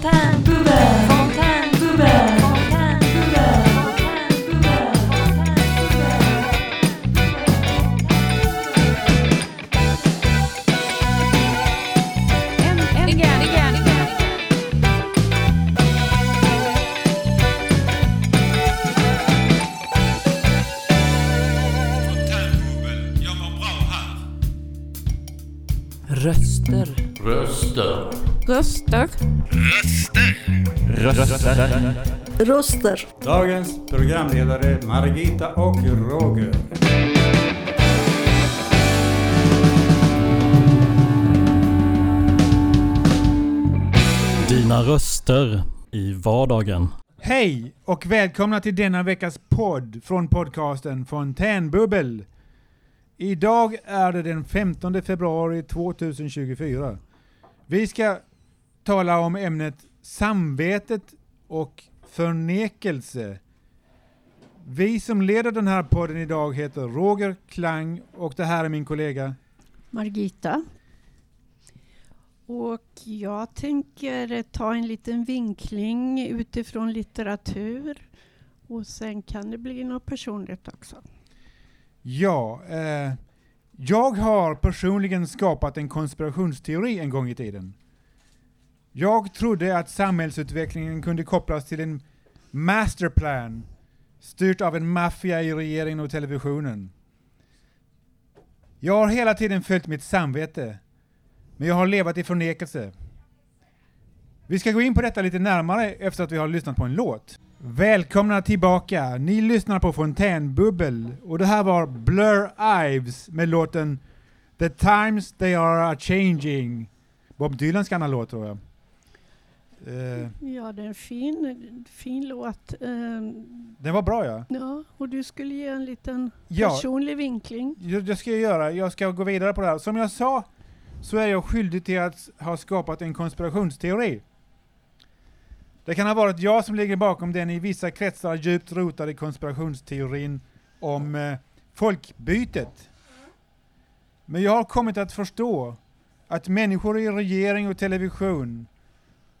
Fontänbubbel, Röster. Röster. Röster. Dagens programledare Margita och Roger. Dina röster i vardagen. Hej och välkomna till denna veckas podd från podcasten Fontänbubbel. Idag är det den 15 februari 2024. Vi ska tala om ämnet samvetet och förnekelse. Vi som leder den här podden idag heter Roger Klang och det här är min kollega. Margita. Och jag tänker ta en liten vinkling utifrån litteratur. Och sen kan det bli något personligt också. Ja, eh, jag har personligen skapat en konspirationsteori en gång i tiden. Jag trodde att samhällsutvecklingen kunde kopplas till en masterplan styrt av en maffia i regeringen och televisionen. Jag har hela tiden följt mitt samvete, men jag har levat i förnekelse. Vi ska gå in på detta lite närmare efter att vi har lyssnat på en låt. Välkomna tillbaka! Ni lyssnar på Fontänbubbel och det här var Blur Ives med låten The Times They Are A Changing. Bob Dylans gamla låt tror jag. Eh, Ja, det är en fin, fin låt. Ehm, den var bra ja. Ja, och du skulle ge en liten Ja, personlig vinkling. jag, jag ska göra. Jag ska gå vidare på det här. Som jag sa så är jag skyldig till att ha skapat en konspirationsteori. Det kan ha varit jag som ligger bakom den i vissa kretsar djupt rotade konspirationsteorin om eh, folkbytet. Men jag har kommit att förstå att människor i regering och television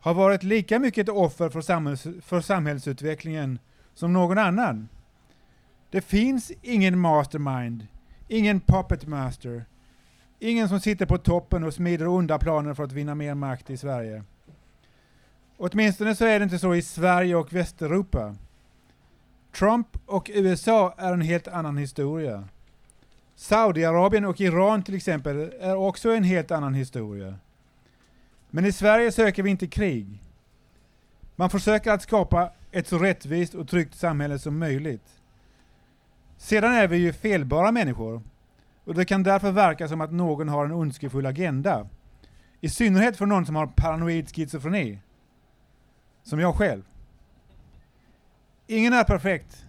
har varit lika mycket ett offer för, samhälls, för samhällsutvecklingen som någon annan. Det finns ingen mastermind, ingen puppet master, ingen som sitter på toppen och smider onda planer för att vinna mer makt i Sverige. Åtminstone så är det inte så i Sverige och Västeuropa. Trump och USA är en helt annan historia. Saudiarabien och Iran till exempel är också en helt annan historia. Men i Sverige söker vi inte krig. Man försöker att skapa ett så rättvist och tryggt samhälle som möjligt. Sedan är vi ju felbara människor och det kan därför verka som att någon har en ondskefull agenda. I synnerhet för någon som har paranoid schizofreni. Som jag själv. Ingen är perfekt.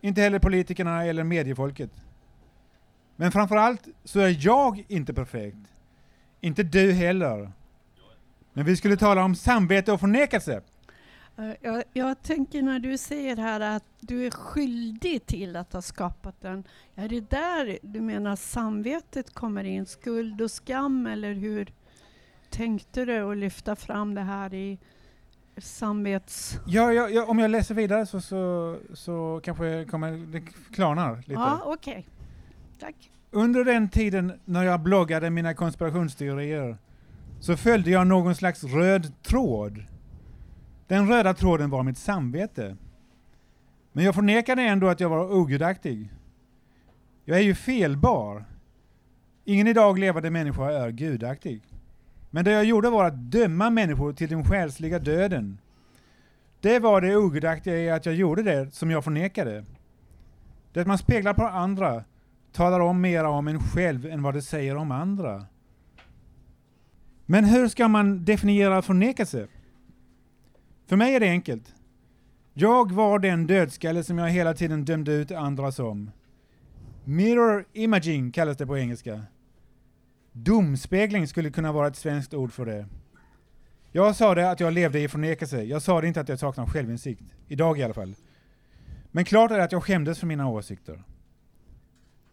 Inte heller politikerna eller mediefolket. Men framförallt så är jag inte perfekt. Inte du heller. Men vi skulle tala om samvete och förnekelse. Eh, Jag, jag tänker när du säger här att du är skyldig till att ha skapat den. Är det där du menar samvetet kommer in? Skuld och skam eller hur tänkte du att lyfta fram det här i samvets... Ja, ja, ja, om jag läser vidare så, så, så kanske kommer det klarnar lite. Ja, okej. Tack. Under den tiden när jag bloggade mina konspirationsteorier så följde jag någon slags röd tråd. Den röda tråden var mitt samvete. Men jag förnekade ändå att jag var ogudaktig. Jag är ju felbar. Ingen idag levande människa är gudaktig. Men det jag gjorde var att döma människor till den själsliga döden. Det var det ogudaktiga i att jag gjorde det som jag förnekade. Det man speglar på andra talar om mera om en själv än vad det säger om andra. Men hur ska man definiera förnekelse? För mig är det enkelt. Jag var den dödskalle som jag hela tiden dömde ut andra som. Mirror imaging kallas det på engelska. Domspegling skulle kunna vara ett svenskt ord för det. Jag sa det att jag levde i förnekelse. Jag sa det inte att jag saknar självinsikt. Idag i alla fall. Men klart är att jag skämdes för mina åsikter.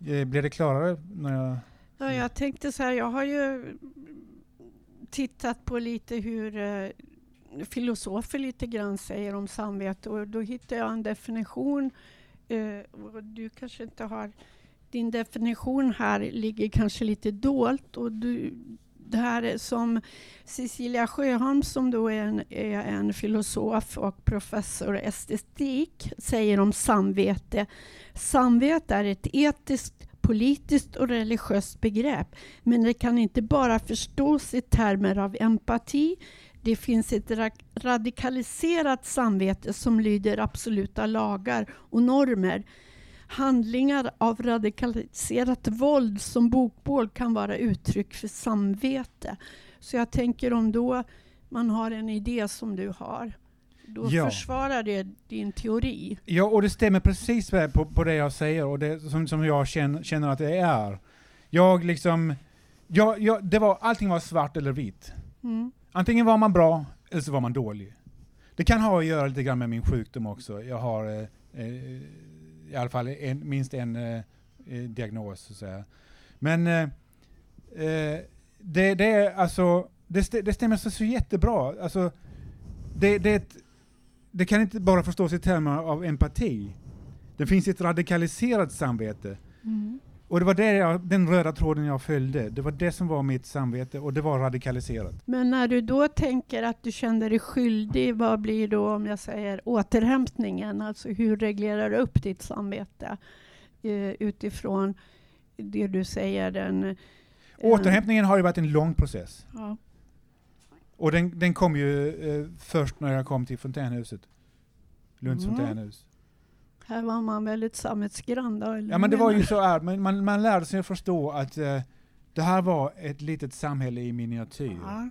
Eh, Blev det klarare när jag... Ja, jag tänkte så här, jag har ju tittat på lite hur eh, filosofer lite grann säger om samvete och då hittar jag en definition. Eh, och du kanske inte har... Din definition här ligger kanske lite dolt och du, det här är som Cecilia Sjöholm som då är en, är en filosof och professor i estetik säger om samvete. Samvete är ett etiskt, politiskt och religiöst begrepp men det kan inte bara förstås i termer av empati. Det finns ett ra- radikaliserat samvete som lyder absoluta lagar och normer. Handlingar av radikaliserat våld som bokbål kan vara uttryck för samvete. Så jag tänker om då man har en idé som du har, då Ja. försvarar det din teori. Ja, och det stämmer precis på, på det jag säger och det som, som jag känner, känner att det är. Jag liksom, jag, jag, det var, allting var svart eller vitt. Mm. Antingen var man bra eller så var man dålig. Det kan ha att göra lite grann med min sjukdom också. Jag har eh, eh, i alla fall en, minst en eh, eh, diagnos. Så att säga. Men eh, det, det, är alltså, det, det stämmer så, så jättebra. Alltså, det, det, är ett, det kan inte bara förstås i termer av empati. Det finns ett radikaliserat samvete. Mm. Och det var det jag, den röda tråden jag följde. Det var det som var mitt samvete och det var radikaliserat. Men när du då tänker att du känner dig skyldig, vad blir då om jag säger återhämtningen? Alltså hur reglerar du upp ditt samvete eh, utifrån det du säger? Den, eh, Återhämtningen har ju varit en lång process. Ja. Och den, den kom ju eh, först när jag kom till fontänhuset. Lunds Mm. fontänhus. Här var man väldigt samvetsgrann då? Ja men det var ju så här, men man, man lärde sig att förstå att eh, det här var ett litet samhälle i miniatyr. Ja.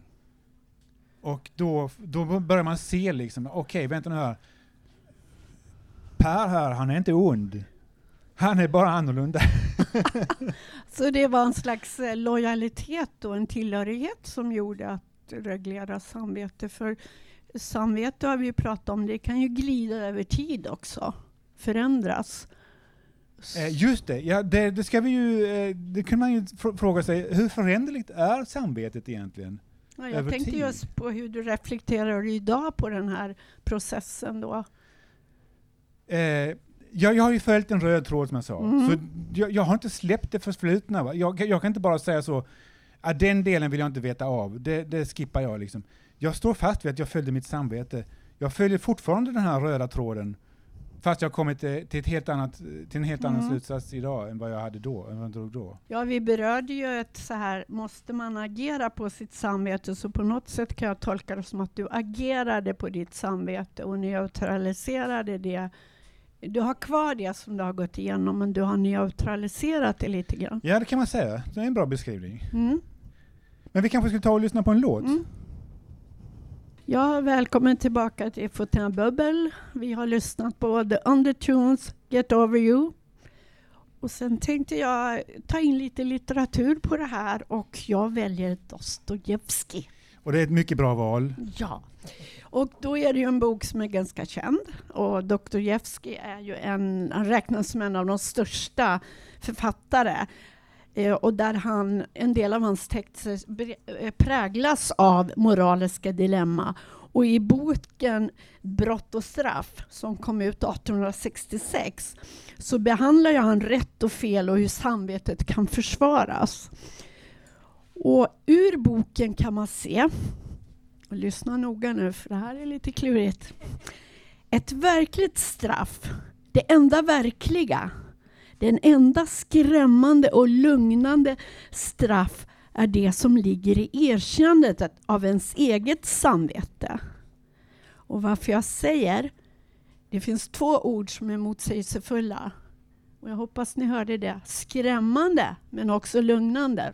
Och då, då börjar man se liksom, okej vänta nu här. Per här, han är inte ond. Han är bara annorlunda. Så det var en slags eh, lojalitet och en tillhörighet som gjorde att reglera samvete. För samvete har vi pratat om, det kan ju glida över tid också, förändras. Eh, just det, ja, det, det ska vi ju, eh, det kan man ju fr- fråga sig, hur föränderligt är samvetet egentligen? Ja, jag över tänkte tid. just på hur du reflekterar idag på den här processen då. Eh, jag, jag har ju följt en röd tråd som jag sa, Mm. så jag, jag har inte släppt det förflutna. Jag, jag kan inte bara säga så, att den delen vill jag inte veta av, det, det skippar jag liksom. Jag står fast vid att jag följde mitt samvete. Jag följer fortfarande den här röda tråden, fast jag har kommit eh, till, ett helt annat, till en helt annan Mm. slutsats idag än vad jag hade då, än vad jag drog då. Ja, vi berörde ju ett så här, måste man agera på sitt samvete? Så på något sätt kan jag tolka det som att du agerade på ditt samvete och neutraliserade det. Du har kvar det som du har gått igenom, men du har neutraliserat det lite grann. Ja, det kan man säga. Det är en bra beskrivning. Mm. Men vi kanske ska ta och lyssna på en låt? Mm. Ja, välkommen tillbaka till Fotain Bubble. Vi har lyssnat på The Undertones, Get Over You. Och sen tänkte jag ta in lite litteratur på det här och jag väljer Dostojevskij. Och det är ett mycket bra val. Ja, och då är det ju en bok som är ganska känd och Dostojevskij är ju en, han räknas som en av de största författare Eh, och där han, en del av hans texter eh, präglas av moraliska dilemma. Och i boken Brott och straff som kom ut 1866 så behandlar han rätt och fel och hur samvetet kan försvaras. Och ur boken kan man se och lyssna noga nu, för det här är lite klurigt. Ett verkligt straff, det enda verkliga, den enda skrämmande och lugnande straff är det som ligger i erkännandet av ens eget samvete. Och varför jag säger, det finns två ord som är motsägelsefulla. Och jag hoppas ni hörde det. Skrämmande, men också lugnande.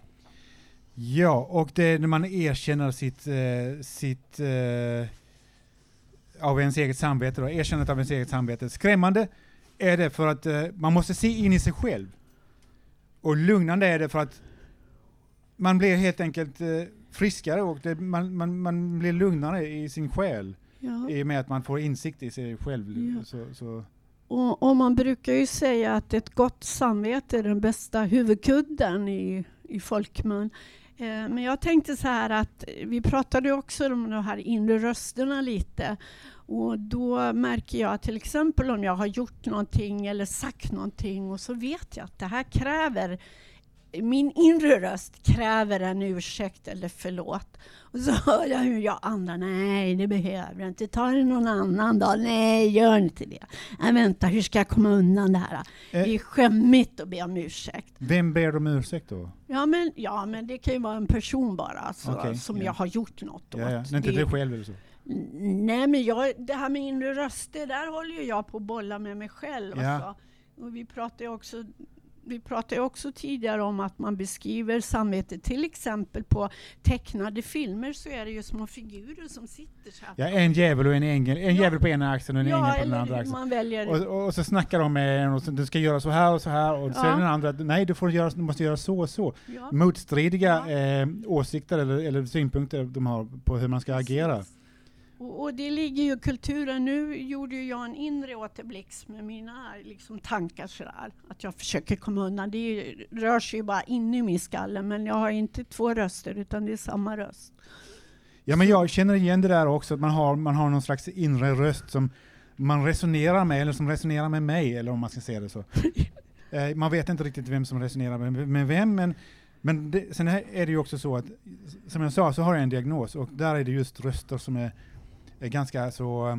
Ja, och det är när man erkänner sitt, eh, sitt eh, av ens eget samvete, då, erkännandet av ens eget samvete. Skrämmande är det för att eh, man måste se in i sig själv. Och lugnande är det för att man blir helt enkelt eh, friskare och det, man, man, man blir lugnare i sin själ Ja. i och med att man får insikt i sig själv. Ja. Så, så, Och, och man brukar ju säga att ett gott samvete är den bästa huvudkudden i, i folkmun. Eh, men jag tänkte så här att vi pratade också om de här inre rösterna lite. Och då märker jag till exempel om jag har gjort någonting eller sagt någonting och så vet jag att det här kräver min inre röst kräver en ursäkt eller förlåt. Och så hör jag hur jag andra, nej det behöver jag inte, ta det någon annan dag, nej gör inte det. Nej vänta, hur ska jag komma undan det här? Eh, Det är skämmigt att be om ursäkt. Vem ber om ursäkt då? Ja men, ja, men det kan ju vara en person bara alltså, Okej, som ja. jag har gjort något Ja, ja. åt. Nej, inte du själv eller så? Nej, men jag, det här med inre röster, där håller ju jag på att bolla med mig själv. Ja. Alltså. Och vi pratade ju också, vi pratade också tidigare om att man beskriver samvetet, till exempel på tecknade filmer så är det ju små figurer som sitter så här. Ja, en djävul och en ängel. En Ja. djävul på ena axeln och en ängel på den andra axeln. man väljer... Och, och så snackar de med en och så, du ska göra så här och så här och Ja. är den andra att nej du, får göra, du måste göra så och så. ja. Motstridiga Ja. eh, åsikter eller, eller synpunkter de har på hur man ska agera. Och, och det ligger ju kulturen. Nu gjorde jag en inre återblick med mina liksom, tankar sådär. Att jag försöker komma undan. Det rör sig ju bara inne i min skalle men jag har inte två röster utan det är samma röst. Ja men jag känner igen det där också, att man har, man har någon slags inre röst som man resonerar med, eller som resonerar med mig, eller om man ska säga det så. eh, man vet inte riktigt vem som resonerar med, med vem, men, men det, sen är det ju också så att, som jag sa, så har jag en diagnos, och där är det just röster som är ganska så eh,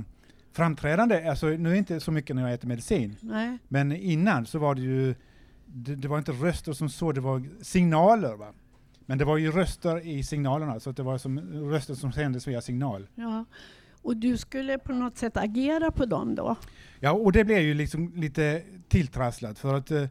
framträdande. Alltså, nu inte så mycket när jag äter medicin, Nej. men innan så var det ju, det, det var inte röster som så, det var signaler. Va? Men det var ju röster i signalerna, så att det var som röster som sändes via signal. Ja. Och du skulle på något sätt agera på dem då? Ja, och det blev ju liksom lite tilltrasslat för att eh,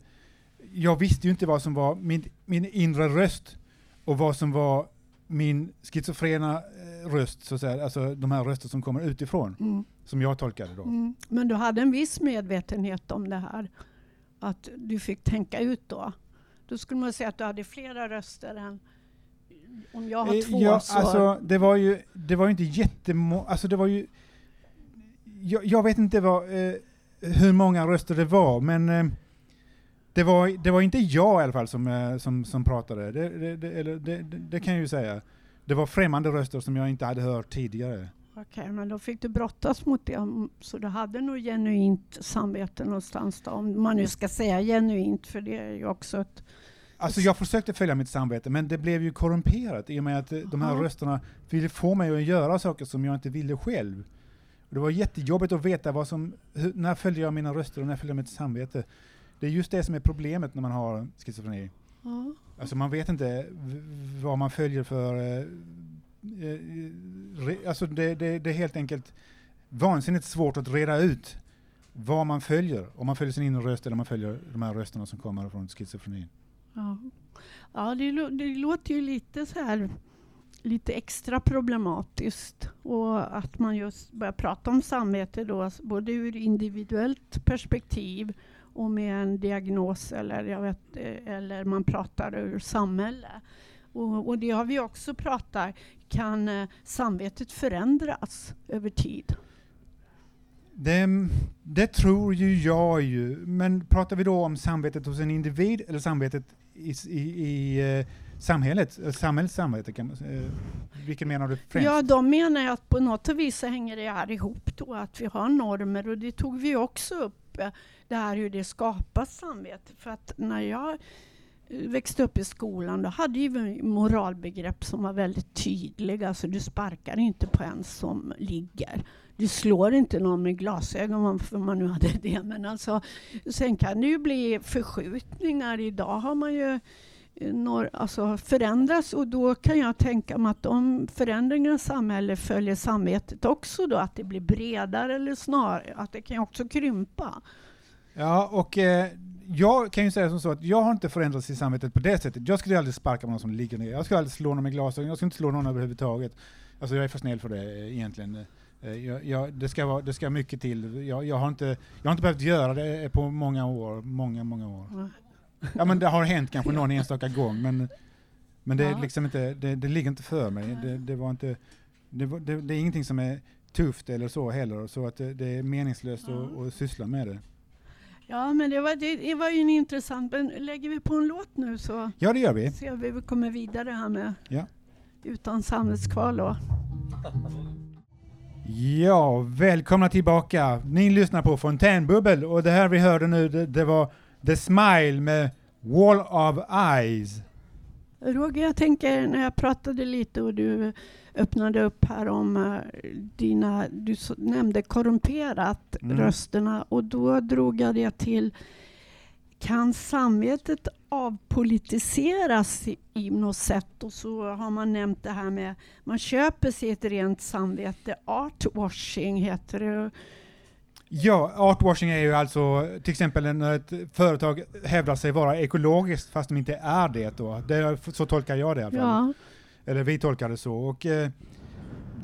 jag visste ju inte vad som var min, min inre röst och vad som var min schizofrena röst, så att säga. alltså de här röster som kommer utifrån, Mm. som jag tolkade då. Mm. Men du hade en viss medvetenhet om det här? Att du fick tänka ut då? Då skulle man säga att du hade flera röster än om jag har Eh, två ja, så... alltså det var ju, det var ju inte jättemånga, alltså det var ju, jag, jag vet inte vad, eh, hur många röster det var, men eh, det var, det var inte jag i alla fall som, eh, som, som pratade, det, det, det, det kan jag ju säga. Det var främmande röster som jag inte hade hört tidigare. Okej, men då fick du brottas mot det. Mm, Så du hade nog genuint samvete någonstans då, om man nu ska säga genuint, för det är ju också ett... Alltså jag försökte följa mitt samvete, men det blev ju korrumperat i och med att eh, de här rösterna ville få mig att göra saker som jag inte ville själv. Och det var jättejobbigt att veta vad som, hur, när följde jag mina röster och när följde jag mitt samvete. Det är just det som är problemet när man har schizofreni. Ja. Alltså man vet inte vad man följer för... Eh, eh, re, alltså det, det, det är helt enkelt vansinnigt svårt att reda ut vad man följer. Om man följer sin inre röst eller om man följer de här rösterna som kommer från schizofrenin. Ja, ja det, det låter ju lite så här lite extra problematiskt och att man just börjar prata om samvete då, alltså, både ur individuellt perspektiv och med en diagnos eller, jag vet, eh, eller man pratar ur samhälle. Och, och det har vi också pratat, kan eh, samvetet förändras över tid? Det, det tror ju jag ju, men pratar vi då om samvetet hos en individ eller samvetet i, i, i eh, samhället? Samhällets samvete, kan man, säga. eh, vilken menar du främst? Ja, de menar ju att på något vis så hänger det här ihop då, att vi har normer och det tog vi också upp, det här hur det skapas samvete. För att när jag eh, växte upp i skolan, då hade vi moralbegrepp som var väldigt tydliga. Alltså du sparkar inte på en som ligger. Du slår inte någon med glasögon, om man nu hade det. Men alltså, sen kan det ju bli förskjutningar. Idag har man ju eh, når, alltså förändras och då kan jag tänka mig att de förändringarna i samhället följer samvetet också då, att det blir bredare eller snarare att det kan också krympa. Ja, och eh, jag kan ju säga som så att jag har inte förändrats i samvetet på det sättet. Jag skulle aldrig sparka på någon som ligger ner. Jag skulle aldrig slå någon med glasögon. Jag skulle inte slå någon överhuvudtaget. Alltså jag är för snäll för det eh, egentligen. Eh, Jag, jag, det, ska vara, det ska mycket till. Jag, jag, har inte, jag har inte behövt göra det på många år. Många, många år. Ja men det har hänt kanske någon enstaka gång men, men det, är Ja. liksom inte, det, det ligger inte för mig. Det, det, var inte, det, det, är ingenting som är tufft eller så heller, så att det, det är meningslöst Ja. att, att syssla med det. Ja, men det var, det, det var ju en intressant... Men lägger vi på en låt nu så Ja, det gör vi. ser vi vi kommer vidare här med Ja. Utan samvetskval då. Ja, välkomna tillbaka. Ni lyssnar på Fontänbubbel och det här vi hörde nu det, det var The Smile med Wall of Eyes. Roger, jag tänker när jag pratade lite och du öppnade upp här om eh, dina, du nämnde korrumperat Mm. rösterna och då drog jag det till kan samvetet avpolitiseras i, i något sätt? Och så har man nämnt det här med man köper sig ett rent samvete. Artwashing heter det. Ja, artwashing är ju alltså till exempel när ett företag hävdar sig vara ekologiskt fast de inte är det då. det är, så tolkar jag det i alla fall. Ja, Eller vi tolkar det så. Och, eh,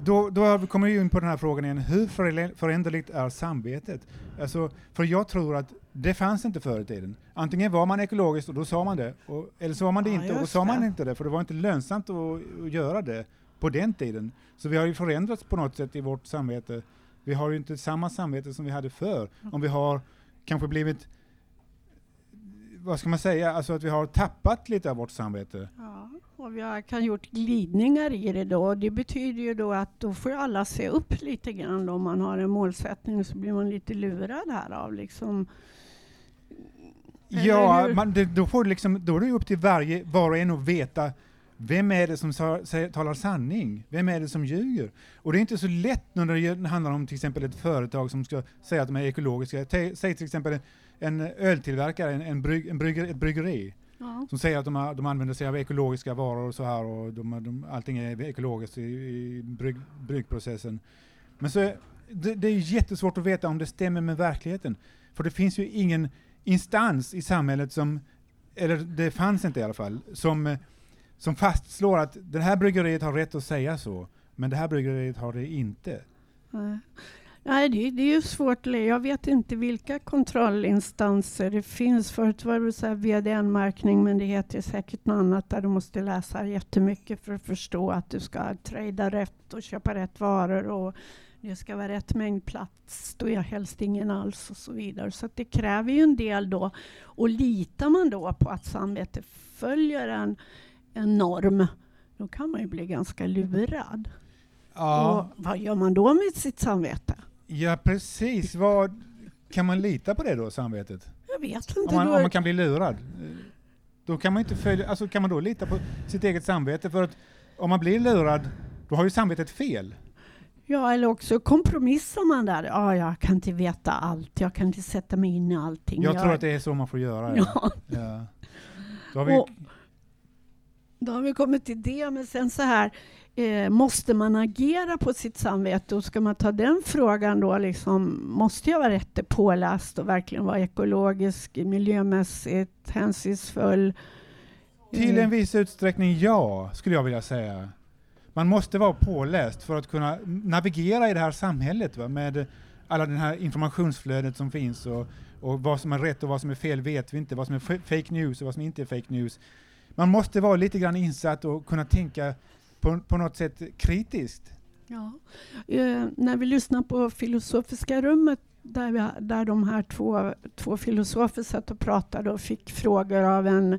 då, då kommer vi in på den här frågan igen, hur förä- föränderligt är samvetet? Alltså, för jag tror att det fanns inte förr i tiden. Antingen var man ekologiskt och då sa man det, och, eller så var man det Ja, inte och då sa man det. inte det, för det var inte lönsamt att, att göra det på den tiden. Så vi har ju förändrats på något sätt i vårt samvete. Vi har ju inte samma samvete som vi hade förr. Om vi har kanske blivit, vad ska man säga, alltså att vi har tappat lite av vårt samvete. ja. och vi har, kan gjort glidningar i det då. Det betyder ju då att då får alla se upp lite grann då. Om man har en målsättning så blir man lite lurad här av liksom Ja, man, det, då, får liksom, då är det upp till varje, var och en att veta vem är det som talar sanning? Vem är det som ljuger? Och det är inte så lätt när det handlar om till exempel ett företag som ska säga att de är ekologiska. Säg till exempel en öltillverkare, en, en, brygg, en brygger, ett bryggeri, ja. som säger att de, de använder sig av ekologiska varor och så här och de, de, allting är ekologiskt i, i brygg, bryggprocessen. Men så, det, det är jättesvårt att veta om det stämmer med verkligheten. För det finns ju ingen instans i samhället som, eller det fanns inte i alla fall, som, som fastslår att det här bryggeriet har rätt att säga så, men det här bryggeriet har det inte. Nej, Nej det, det är ju svårt. Jag vet inte vilka kontrollinstanser det finns. Förut var det så här VDN-märkning men det heter säkert något annat där du måste läsa jättemycket för att förstå att du ska trada rätt och köpa rätt varor och det ska vara rätt mängd plats, då är helst ingen alls och så vidare. Så att det kräver ju en del då. Och litar man då på att samvetet följer en, en norm, då kan man ju bli ganska lurad. Ja, Och vad gör man då med sitt samvete? ja precis. Vad, kan man lita på det då, samvetet? Jag vet Om inte. man, då, om man kan bli lurad? Då kan man inte följa, alltså kan man då lita på sitt eget samvete? För att om man blir lurad, då har ju samvetet fel. Ja, eller också kompromissar man där. Ja, jag kan inte veta allt. Jag kan inte sätta mig in i allting. Jag tror att det är så man får göra. Ja. Ja, Ja. Då har vi, Och- då har vi kommit till det. Men sen så här, eh, måste man agera på sitt samvete? Och ska man ta den frågan då, liksom, måste jag vara rätt påläst och verkligen vara ekologisk, miljömässigt, hänsynsfull? till Eh, en viss utsträckning ja, skulle jag vilja säga. Man måste vara påläst för att kunna navigera i det här samhället va? med alla det här informationsflödet som finns och, och vad som är rätt och vad som är fel vet vi inte, vad som är fake news och vad som inte är fake news. Man måste vara lite grann insatt och kunna tänka på, på något sätt kritiskt. Ja. Eh, när vi lyssnar på Filosofiska rummet där, vi, där de här två, två filosofer satt och pratade och fick frågor av en,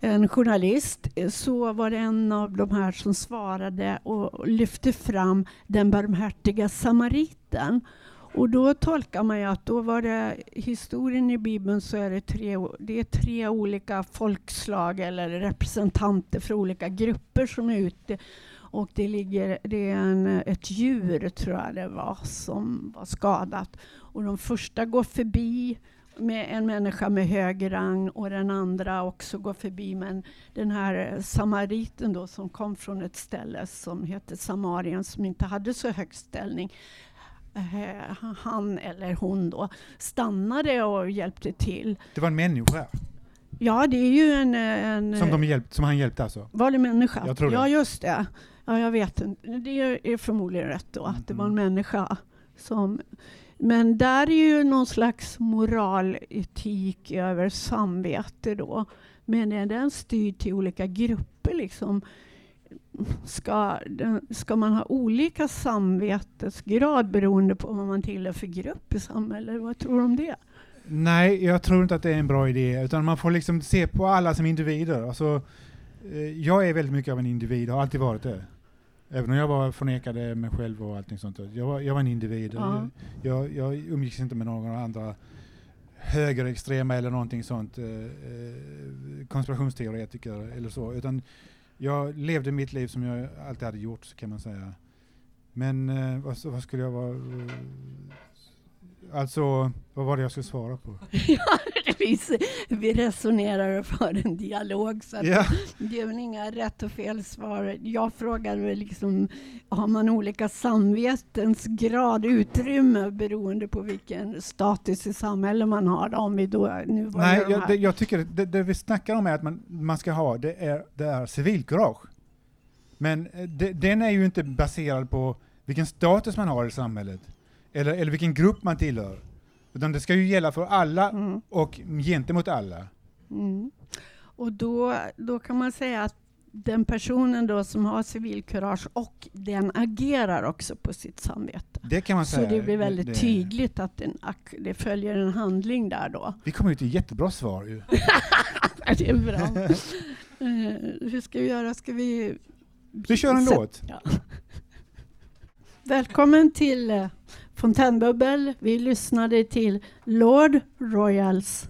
en journalist eh, så var det en av de här som svarade och lyfte fram den barmhärtiga samariten. Och då tolkar man ju att då var det historien i Bibeln så är det tre, det är tre olika folkslag eller representanter för olika grupper som är ute och det, ligger, det är en, ett djur, tror jag det var, som var skadat. Och de första går förbi med en människa med hög rang och den andra också går förbi. Men den här samariten då som kom från ett ställe som heter Samarien som inte hade så hög ställning eh, Han eller hon då stannade och hjälpte till. Det var en människa Ja, det är ju en... en som, de hjälpt, som han hjälpte alltså. var det människa? Jag tror det. Ja, just det. Ja, jag vet inte. Det är förmodligen rätt då, att det var en Mhm. människa som... Men där är ju någon slags moraletik över samvete då. Men är den styrd till olika grupper liksom? Ska, ska man ha olika samvetesgrad beroende på vad man tillhör för grupp i samhället? Vad tror du om det? Nej, jag tror inte att det är en bra idé. Utan man får liksom se på alla som individer. Alltså, eh, jag är väldigt mycket av en individ, har alltid varit det. Även om jag var förnekade mig själv och allting sånt. Jag var, jag var en individ. Ja. Jag, jag umgicks inte med några andra högerextrema eller någonting sånt. Eh, eh, konspirationsteoretiker eller så. Utan jag levde mitt liv som jag alltid hade gjort, så kan man säga. Men eh, vad, vad skulle jag vara... Eh, Alltså, vad var det jag skulle svara på? Ja, vi, resonerar och för en dialog så Ja, det är väl inga rätt och fel svar. Jag frågar väl liksom, har man olika samvetens grad, utrymme beroende på vilken status i samhället man har? Om vi då, nu var nej, jag, det, jag tycker att det, det vi snackar om är att man, man ska ha, det är, det är civilkurage. Men eh, det, den är ju inte baserad på vilken status man har i samhället. Eller, eller vilken grupp man tillhör. Utan det ska ju gälla för alla Mm. och gentemot alla. Mm. Och då, då kan man säga att den personen då som har civilkurage och den agerar också på sitt samvete. Det kan man Så säga. det blir väldigt det, tydligt att den, det följer en handling där då. Vi kommer ju till jättebra svar ju. Det är bra. Eh, hur ska vi göra? Ska vi... Vi kör en låt. Ja. Välkommen till eh, Fontänbubbel. Vi lyssnade till Lord Royals.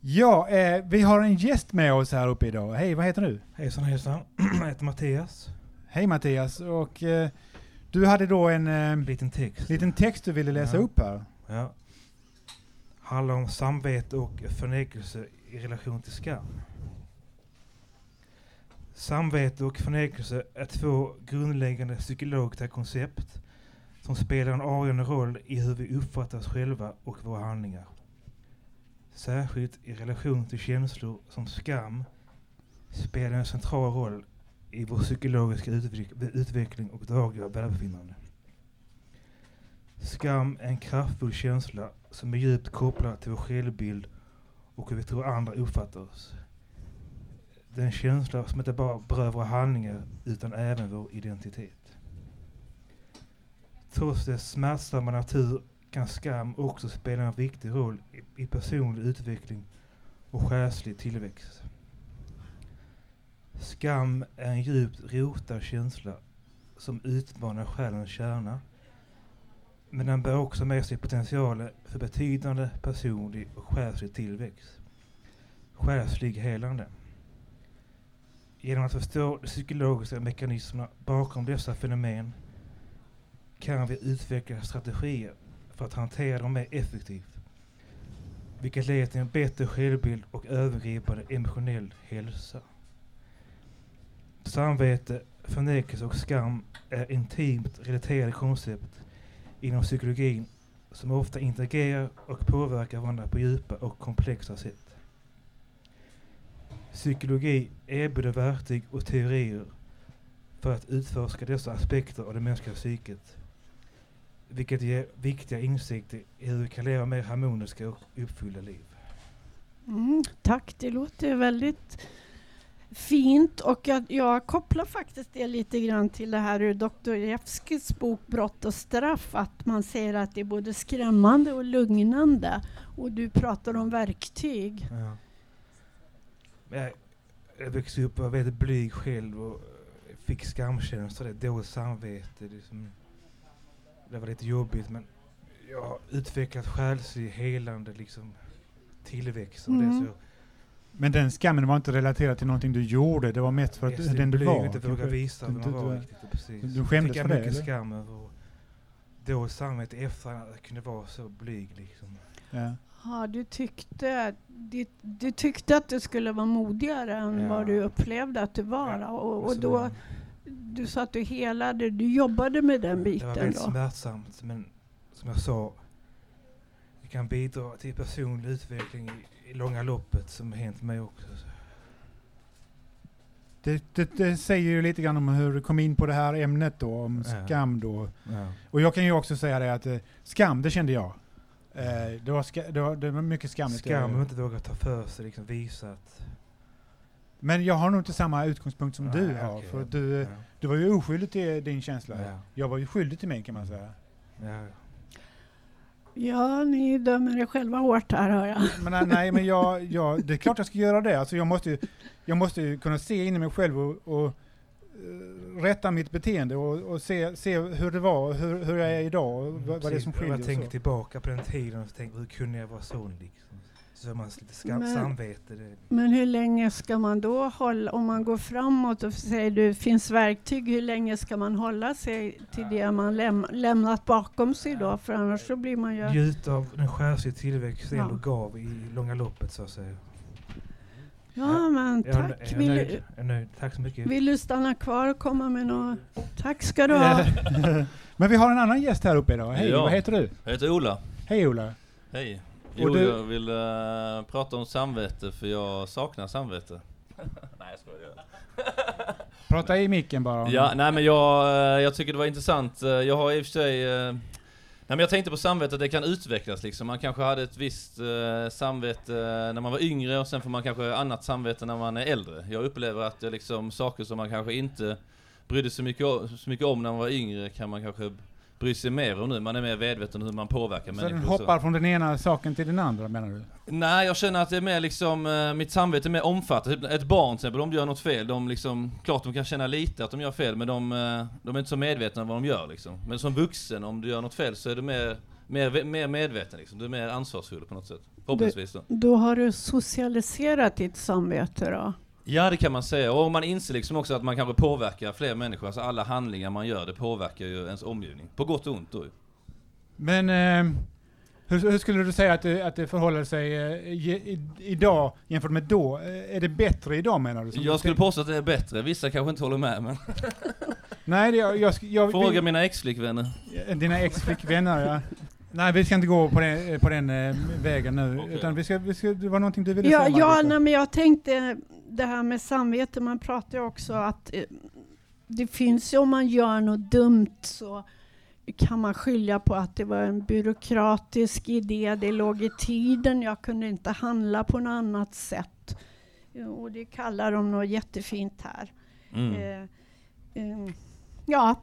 Ja, eh, vi har en gäst med oss här uppe idag. Hej, vad heter du? Hejsan hejsan, jag heter Mattias. Hej Mattias. Och eh, du hade då en eh, En liten text. liten text du ville läsa Ja. upp här. Ja. Handlar om samvete och förnekelse i relation till skam. Samvete och förnekelse är två grundläggande psykologiska koncept som spelar en avgörande roll i hur vi uppfattar oss själva och våra handlingar. Särskilt i relation till känslor som skam spelar en central roll i vår psykologiska utveck- utveckling och dagliga välbefinnande. Skam är en kraftfull känsla som är djupt kopplad till vår självbild och hur vi tror andra uppfattar oss. Det är en känsla som inte bara berör våra handlingar utan även vår identitet. Trots dess smärtsamma natur kan skam också spela en viktig roll i, i personlig utveckling och själslig tillväxt. Skam är en djupt rotad känsla som utmanar själens kärna men den bär också med sig potentialer för betydande personlig och själslig tillväxt. Själslig helande. Genom att förstå de psykologiska mekanismerna bakom dessa fenomen kan vi utveckla strategier för att hantera dem mer effektivt. Vilket leder till en bättre självbild och övergripande emotionell hälsa. Samvete, förnekelse och skam är intimt relaterade koncept inom psykologin som ofta interagerar och påverkar varandra på djupa och komplexa sätt. Psykologi erbjuder verktyg och teorier för att utforska dessa aspekter av det mänskliga psyket, vilket ger viktiga insikter i hur vi kan leva mer harmoniska och uppfyllda liv. Mm, tack, det låter väldigt fint och jag, jag kopplar faktiskt det lite grann till det här ur Dostojevskijs bok Brott och straff, att man säger att det är både skrämmande och lugnande. Och du pratar om verktyg. Ja. Jag, jag växte upp och var väldigt blyg själv och fick skamkänslor, dåligt samvete. Liksom. Det var lite jobbigt men jag har utvecklat själslig helande liksom, tillväxt. Och Mm. det, så Men den skammen var inte relaterad till någonting du gjorde, det var mest för att Yes, den du var. inte våga visa vem Du- man var du- riktigt. Precis. du skämdes för det, mycket eller? skam över samvete i efterhand att jag kunde vara så blyg liksom. Ja. Ja, du, tyckte, du, du tyckte att du skulle vara modigare än Ja. vad du upplevde att du var. Ja, Och, och så då, du sa att du helade, du jobbade med den Det var biten väldigt då. smärtsamt men som jag sa, det kan bidra till personlig utveckling i, i långa loppet som har hänt mig också. Så. Det, det, det säger ju lite grann om hur du kom in på det här ämnet då, om Ja. skam då. Ja. Och jag kan ju också säga det att eh, skam, det kände jag. Eh, det, var ska, det, var, det var mycket skamligt. Skam att inte våga ta för sig, liksom visa att... Men jag har nog inte samma utgångspunkt som du Nej, har. okej, för du, Ja. du var ju oskyldig till din känsla. Ja. Jag var ju skyldig till mig kan man säga. Ja. Ja, ni dömer er själva hårt här hör jag. Men nej, men jag, jag, det är klart jag ska göra det. Alltså jag, måste, ju- jag måste ju kunna se in i mig själv och, och eh, rätta mitt beteende och, och se, se hur det var, hur, hur jag är idag och vad, vad det är som skiljer. Jag tänker tillbaka på den tiden och tänker hur kunde jag vara sån liksom? Så har man lite skam, Men- samvete. Men hur länge ska man då hålla, om man går framåt och säger du finns verktyg, hur länge ska man hålla sig till det man läm lämnat bakom sig då? För annars så blir man ju... Njuta av den själsliga tillväxt Ja. ändå gav i långa loppet så att säga. Ja men tack. jag Vill, nöjd. du- Jag är nöjd. Tack så mycket. vill du stanna kvar och komma med något? Tack ska du ha. Men vi har en annan gäst här uppe idag. Hej, Ja. vad heter du? Jag heter Ola. Hej Ola. Hej. Jo, du- jag vill eh, prata om samvete för jag saknar samvete. nej, jag skojar. Prata i micken bara. Ja, nej men jag, eh, jag tycker det var intressant. Eh, Jag har i och för sig... eh, Nej men jag tänkte på samvete, att det kan utvecklas liksom. Man kanske hade ett visst eh, samvete när man var yngre och sen får man kanske annat samvete när man är äldre. Jag upplever att det är liksom saker som man kanske inte brydde sig mycket om, så mycket om när man var yngre kan man kanske bry sig mer om nu. Man är mer medveten om hur man påverkar Så människor. den så. hoppar från den ena saken till den andra menar du? Nej, jag känner att det är mer liksom, eh, mitt samvete är mer omfattande. Typ Ett barn till exempel, om de gör något fel, de liksom, klart de kan känna lite att de gör fel, men de, eh, de är inte så medvetna om vad de gör liksom. Men som vuxen, om du gör något fel så är du mer, mer, mer medveten liksom. Du är mer ansvarsfull på något sätt. Förhoppningsvis då. Då har du socialiserat ditt samvete då? Ja, det kan man säga. Och man inser liksom också att man kanske påverkar fler människor. Alltså alla handlingar man gör, det påverkar ju ens omgivning. På gott och ont då. Men eh, hur, hur skulle du säga att det, att det förhåller sig eh, i, idag jämfört med då? Eh, Är det bättre idag menar du? Jag skulle påstå att det är bättre. Vissa kanske inte håller med, men Nej, det, jag, jag, jag, fråga vi, mina ex-flickvänner. Dina ex-flickvänner ja. Nej, vi ska inte gå på den, på den eh, vägen nu. Okej. Utan vi ska, vi ska, det var någonting du ville Ja, säga ja nej, men jag tänkte det här med samvete, man pratar ju också att eh, det finns ju om man gör något dumt så kan man skilja på att det var en byråkratisk idé, det låg i tiden, jag kunde inte handla på något annat sätt. Eh, Och det kallar de något jättefint här. Mm. Eh, eh, ja.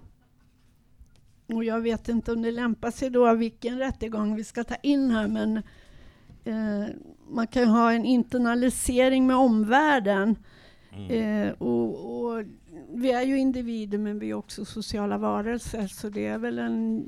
Och jag vet inte om det lämpar sig då vilken rättegång vi ska ta in här men eh, man kan ha en internalisering med omvärlden. Mm. Eh, och, och vi är ju individer men vi är också sociala varelser så det är väl en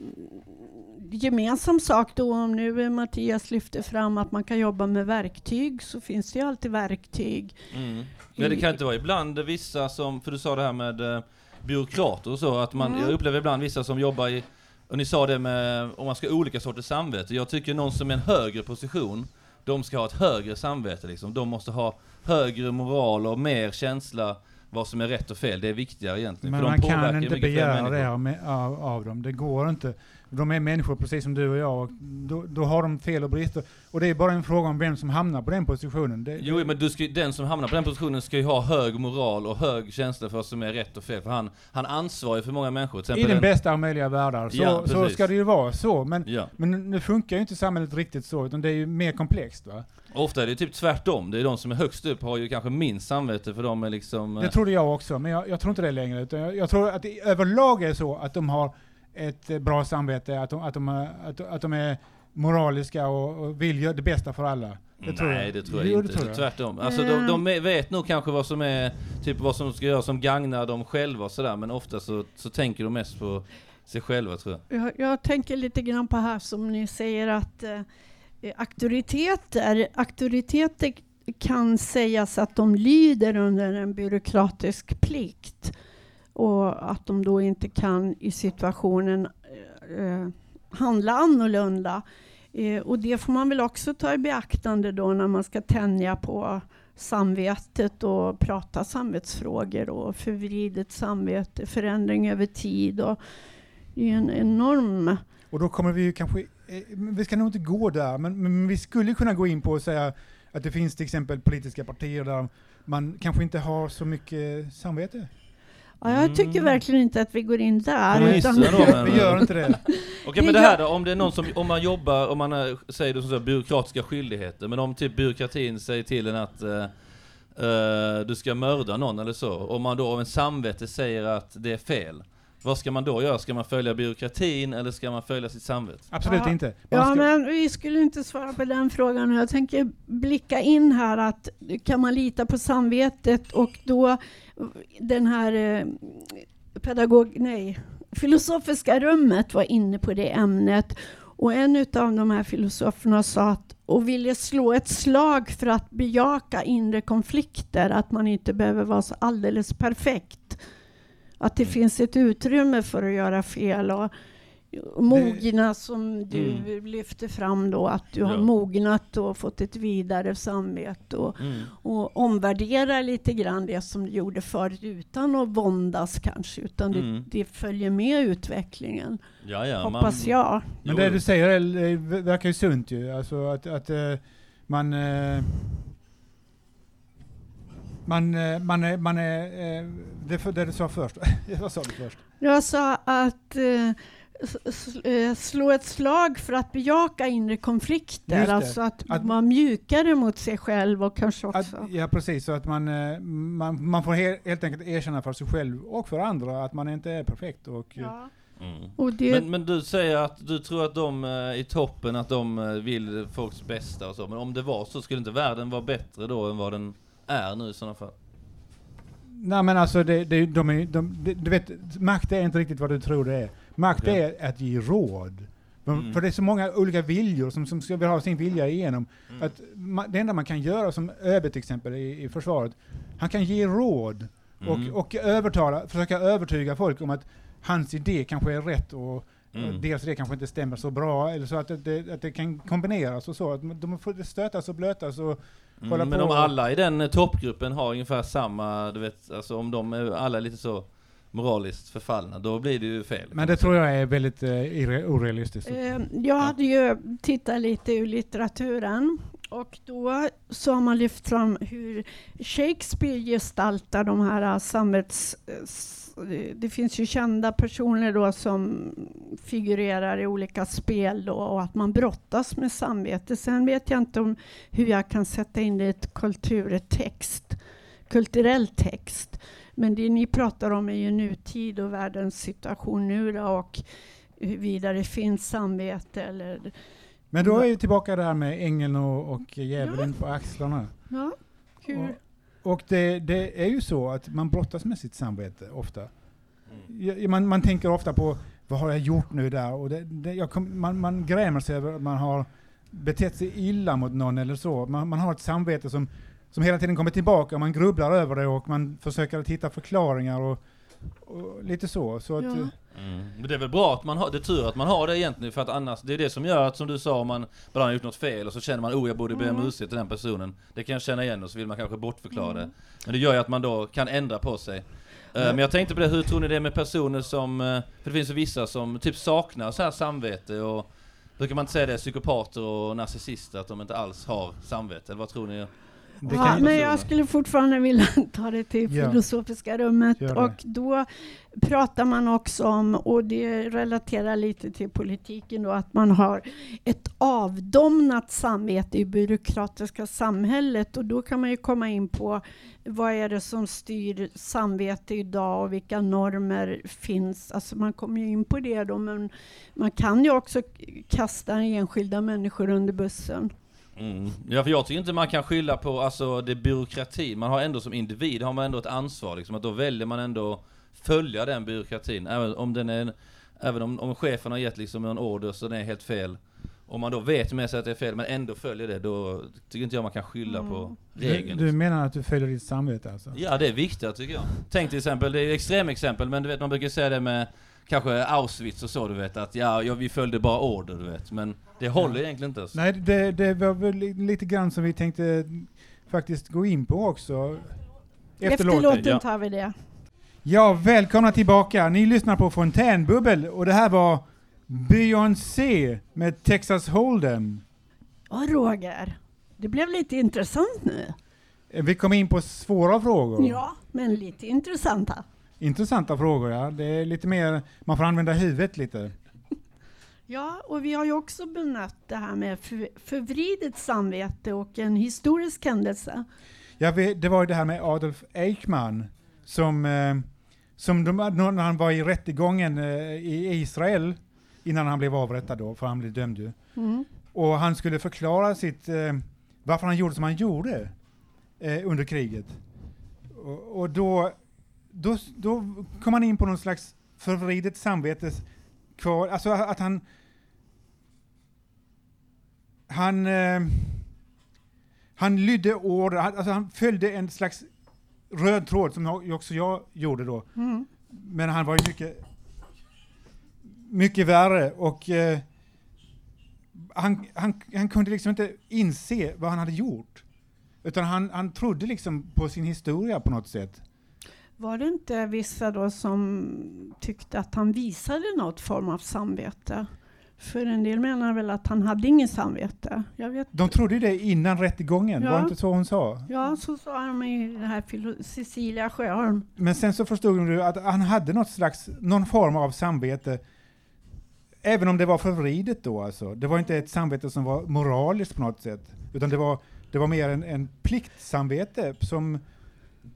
gemensam sak då om nu Mattias lyfter fram att man kan jobba med verktyg så finns det ju alltid verktyg. Mm. Men det kan inte vara ibland vissa som, för du sa det här med eh, byråkrater och så, att man, Mm. jag upplever ibland vissa som jobbar i, och ni sa det med, om man ska ha olika sorters samvete. Jag tycker någon som är en högre position, de ska ha ett högre samvete liksom. De måste ha högre moral och mer känsla vad som är rätt och fel. Det är viktigare egentligen. Men man kan inte begära det av, av dem. Det går inte. De är människor precis som du och jag. Och då, då har de fel och brister. Och det är bara en fråga om vem som hamnar på den positionen. Det, Jo, men du ska, den som hamnar på den positionen ska ju ha hög moral och hög känsla för vad som är rätt och fel. För han, han ansvarar ju för många människor. I den en- bästa av möjliga världar. Så, Ja, så ska det ju vara. Så. Men, Ja. men nu funkar ju inte samhället riktigt så. Utan det är ju mer komplext. Va? Ofta är det typ tvärtom. Det är de som är högst upp har ju kanske minst samvete för de är liksom... Det eh, trodde jag också. Men jag, jag tror inte det längre. Utan jag, jag tror att det överlag är så att de har ett eh, bra samvete. Att de, att de, är- att, att de är moraliska och, och vill göra det bästa för alla. Det tror Nej, jag. det tror jag Jo, inte. det tror jag. Tvärtom. Alltså de, de vet nog kanske vad som är, typ vad som ska göras som gagnar dem själva och sådär, men ofta så, så tänker de mest på sig själva tror jag. Jag, jag tänker lite grann på här som ni säger att eh, eh, auktoriteter, auktoriteter kan sägas att de lyder under en byråkratisk plikt och att de då inte kan i situationen eh, handla annorlunda. Eh, och det får man väl också ta i beaktande då när man ska tänja på samvetet och prata samvetsfrågor och förvridet samvete, förändring över tid och det är en enorm... Och då kommer vi ju kanske, eh, vi ska nog inte gå där, men, men vi skulle kunna gå in på och säga att det finns till exempel politiska partier där man kanske inte har så mycket samvete. Ja, jag tycker Mm. verkligen inte att vi går in där. Kommunisterna då, men- Vi gör inte det. Okej Det men det här då, om det är någon som, om man jobbar, om man är, säger du som så, här, byråkratiska skyldigheter, men om typ byråkratin säger till en att eh, eh, du ska mörda någon eller så, om man då av en samvete säger att det är fel, vad ska man då göra? Ska man följa byråkratin eller ska man följa sitt samvete? Absolut Ja. inte. Man Ja, ska- men vi skulle inte svara på den frågan. Jag tänker blicka in här att kan man lita på samvetet och då den här eh, pedagog, nej, filosofiska rummet var inne på det ämnet och en av de här filosoferna sa att och ville slå ett slag för att bejaka inre konflikter, att man inte behöver vara så alldeles perfekt. Att det finns ett utrymme för att göra fel och mogna som du Mm. lyfter fram då, att du har Ja. mognat och fått ett vidare samvete och, Mm. och omvärdera lite grann det som du gjorde förut utan att våndas kanske, utan Mm. det, det följer med utvecklingen, Ja, ja, hoppas jag. Men det du säger är, verkar ju sunt ju. Alltså att, att eh, man... man, eh, man är... Man är eh, det, för- det du sa först. Vad sa du först? Jag sa att eh, slå ett slag för att bejaka inre konflikter, alltså att, Att- vara mjukare mot sig själv och kanske Att, också... ja, precis. Så att man, man, man får he, helt enkelt erkänna för sig själv och för andra att man inte är perfekt. Och, Ja. Mm. Och det, Men, men du säger att du tror att de eh, i toppen, att de eh, vill folks bästa och så. Men om det var så, skulle inte världen vara bättre då än vad den är nu i sådana fall? Nej men alltså, det, det, de är, de, det, du vet, makt är inte riktigt vad du tror det är. Makt Ja. är att ge råd. För- Mm. För det är så många olika viljor som, som ska vill ha sin vilja igenom. Mm. Att ma, det enda man kan göra som ÖB till exempel i, i försvaret, han kan ge råd Mm. och, och övertala, försöka övertyga folk om att hans idé kanske är rätt och Mm. och deras idé kanske inte stämmer så bra, eller så att det, det, att det kan kombineras och så. Att de får stötas och blötas och Mm, men om alla i den eh, toppgruppen har ungefär samma, du vet, alltså om de är alla lite så moraliskt förfallna, då blir det ju fel. Men det tror jag är väldigt uh, irre- orealistiskt. Eh, Jag hade ju tittat lite ur litteraturen och då så har man lyft fram hur Shakespeare gestaltar de här eh, Det finns ju kända personer då som figurerar i olika spel då och att man brottas med samvete. Sen vet jag inte om hur jag kan sätta in det i ett kulturtext, kulturell text. Men det ni pratar om är ju nutid och världens situation nu då och huruvida det finns samvete eller... Men då är vi tillbaka där med ängeln och, och djävulen på axlarna. Ja, hur? Och det, det är ju så att man brottas med sitt samvete ofta. Mm. Man, man tänker ofta på vad har jag gjort nu där? Och det, det, jag kom, man, man grämer sig över att man har betett sig illa mot någon eller så. Man, man har ett samvete som, som hela tiden kommer tillbaka, man grubblar över det och man försöker att hitta förklaringar och, och lite så. så att, Ja. Mm. Men det är väl bra att man har, det är tur att man har det egentligen för att annars, det är det som gör att som du sa, man bara har gjort något fel och så känner man oh jag borde be om Mm. ursäkt till den personen. Det kan jag känna igen och så vill man kanske bortförklara Mm. det. Men det gör ju att man då kan ändra på sig. Eh, Men jag tänkte på det, hur tror ni det är med personer som, eh, för det finns ju vissa som typ saknar så här samvete och Brukar man inte säga det, psykopater och narcissister, att de inte alls har samvete? Eller vad tror ni? Ja, men jag skulle fortfarande vilja ta det till Ja. filosofiska rummet och då pratar man också om, och det relaterar lite till politiken då, att man har ett avdomnat samvete i byråkratiska samhället och då kan man ju komma in på vad är det som styr samvete idag och vilka normer finns. Alltså man kommer ju in på det då, men man kan ju också kasta enskilda människor under bussen. Mm. Ja, för jag tycker inte man kan skylla på alltså, det byråkrati. Man har ändå som individ har man ändå ett ansvar. Liksom, att då väljer man ändå följa den byråkratin. Även om, den är, även om, om chefen har gett liksom en order så den är helt fel. Om man då vet med sig att det är fel men ändå följer det, då tycker inte jag man kan skylla Mm. på du, regeln. du menar att du följer ditt samvete alltså? Ja, det är viktigt tycker jag. Tänk till exempel, det är extremexempel, men du vet man brukar säga det med kanske Auschwitz och så du vet, att ja, ja vi följde bara order du vet. Men det håller egentligen inte. Alltså. Nej, det, det var väl li- lite grann som vi tänkte faktiskt gå in på också. Efter låten. ja. tar vi det. Ja, välkomna tillbaka. Ni lyssnar på Fontänbubbel och det här var Beyoncé med Texas Hold'em. Ja, Roger. Det blev lite intressant nu. Eh, Vi kom in på svåra frågor. Ja, men lite intressanta. Intressanta frågor, ja. Det är lite mer, man får använda huvudet lite. Ja, och vi har ju också benött det här med för, förvridet samvete och en historisk händelse. Ja, det var ju det här med Adolf Eichmann som, eh, som de, när han var i rättegången eh, i Israel, innan han blev avrättad då, för han blev dömd ju. Mm. Och han skulle förklara sitt, eh, varför han gjorde som han gjorde under kriget. Och, och då, då, då kom han in på någon slags förvridet samvetes kvar, alltså att han han, eh, han lydde order, han, alltså han följde en slags röd tråd som också jag gjorde då. Mm. Men han var ju mycket, mycket värre och eh, han, han, han kunde liksom inte inse vad han hade gjort. Utan han, han trodde liksom på sin historia på något sätt. Var det inte vissa då som tyckte att han visade något form av samvete? För en del menar väl att han hade ingen samvete. Jag vet De trodde det innan rättegången, Ja. var det inte så hon sa? Ja, så sa de i det här Cecilia Sjöholm. Men sen så förstod de ju att han hade något slags, någon form av samvete. Även om det var förvridet då alltså. Det var inte ett samvete som var moraliskt på något sätt. Utan det var, det var mer en, en pliktsamvete som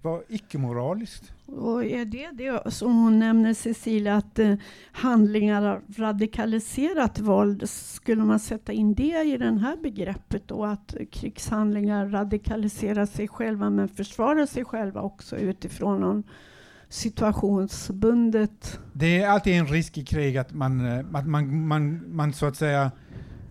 var icke-moraliskt. Och är det det som hon nämner Cecilia, att eh, handlingar av radikaliserat våld, skulle man sätta in det i det här begreppet då? Att krigshandlingar radikaliserar sig själva men försvarar sig själva också utifrån någon situationsbundet Det är alltid en risk i krig att man, eh, att man, man, man så att säga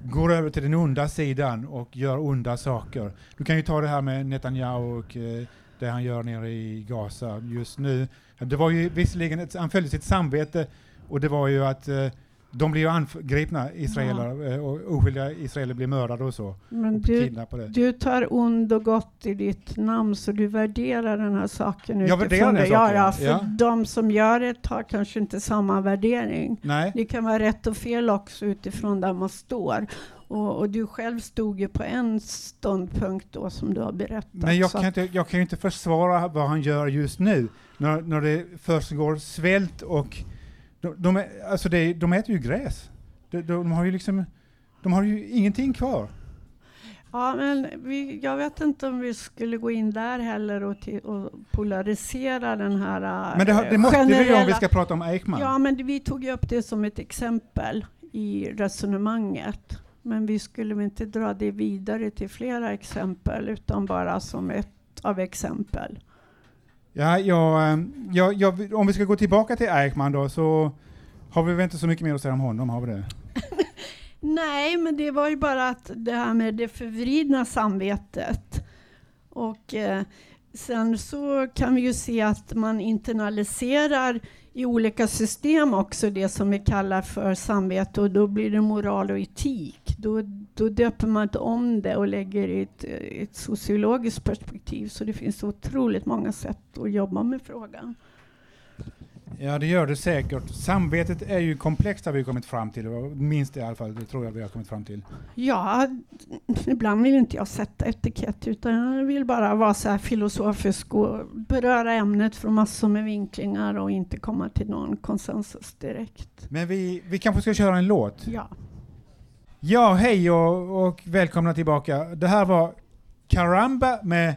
går över till den onda sidan och gör onda saker. Du kan ju ta det här med Netanyahu och eh, det han gör nere i Gaza just nu. Det var ju visserligen, ett, han följde sitt samvete och det var ju att eh, de blir ju angripna, israeler, eh, och oskyldiga israeler blir mördade och så. Men och du, du tar ond och gott i ditt namn så du värderar den här saken Jag utifrån det. Ja, ja, för ja. de som gör det har kanske inte samma värdering. Nej. Det kan vara rätt och fel också utifrån där man står. Och, och du själv stod ju på en ståndpunkt då som du har berättat. Men jag kan, inte, jag kan ju inte försvara vad han gör just nu, när, när det försiggår svält och de, de, är, alltså det, de äter ju gräs. De, de har ju liksom, de har ju ingenting kvar. Ja, men vi, jag vet inte om vi skulle gå in där heller och, till, och polarisera den här Men det, har- det måste vi ju om vi generella- ska prata om Eichmann. Ja, men vi tog ju upp det som ett exempel i resonemanget. Men vi skulle inte dra det vidare till flera exempel, utan bara som ett av exempel. Ja, ja, ehm, ja, ja, vi- om vi ska gå tillbaka till Eichmann då, så har vi väl inte så mycket mer att säga om honom, har vi det? Nej, men det var ju bara att det här med det förvridna samvetet. Och eh, sen så kan vi ju se att man internaliserar i olika system också det som vi kallar för samvete och då blir det moral och etik. Då, då döper man inte om det och lägger i ett, ett sociologiskt perspektiv. Så det finns otroligt många sätt att jobba med frågan. Ja, det gör det säkert. Samvetet är ju komplext har vi kommit fram till, minst det i alla fall, det tror jag vi har kommit fram till. Ja, ibland vill inte jag sätta etikett utan jag vill bara vara så här filosofisk och beröra ämnet från massor med vinklingar och inte komma till någon konsensus direkt. Men vi, vi kanske ska köra en låt? Ja. Ja, hej och, och välkomna tillbaka. Det här var Karamba med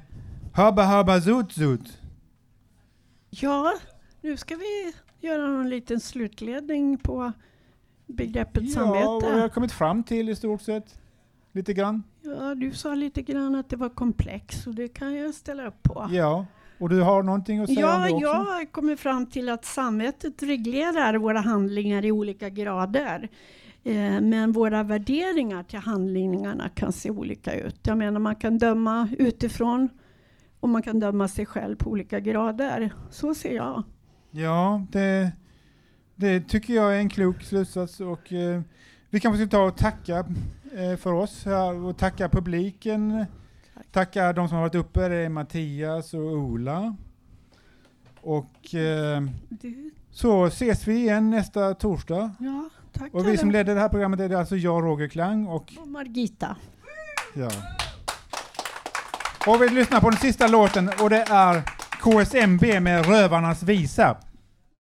Haba Haba Zut Zut. Ja, nu ska vi göra en liten slutledning på begreppet Ja, och jag har samvete. kommit fram till i stort sett lite grann. Ja, du sa lite grann att det var komplex och det kan jag ställa upp på. Ja, och du har någonting att säga om Ja, det också? jag har kommit fram till att samvetet reglerar våra handlingar i olika grader. Eh, Men våra värderingar till handlingarna kan se olika ut. Jag menar man kan döma utifrån och man kan döma sig själv på olika grader. Så ser jag. Ja, det, det tycker jag är en klok slutsats och eh, vi kanske ska ta och tacka eh, för oss här och tacka publiken. Tacka de som har varit uppe, det är Mattias och Ola. Och eh, så ses vi igen nästa torsdag. ja, tack. Och vi som ledde det här programmet är det alltså jag, Roger Klang och Och Margita. ja. Och vi lyssnar på den sista låten och det är KSMB med Rövarnas visa.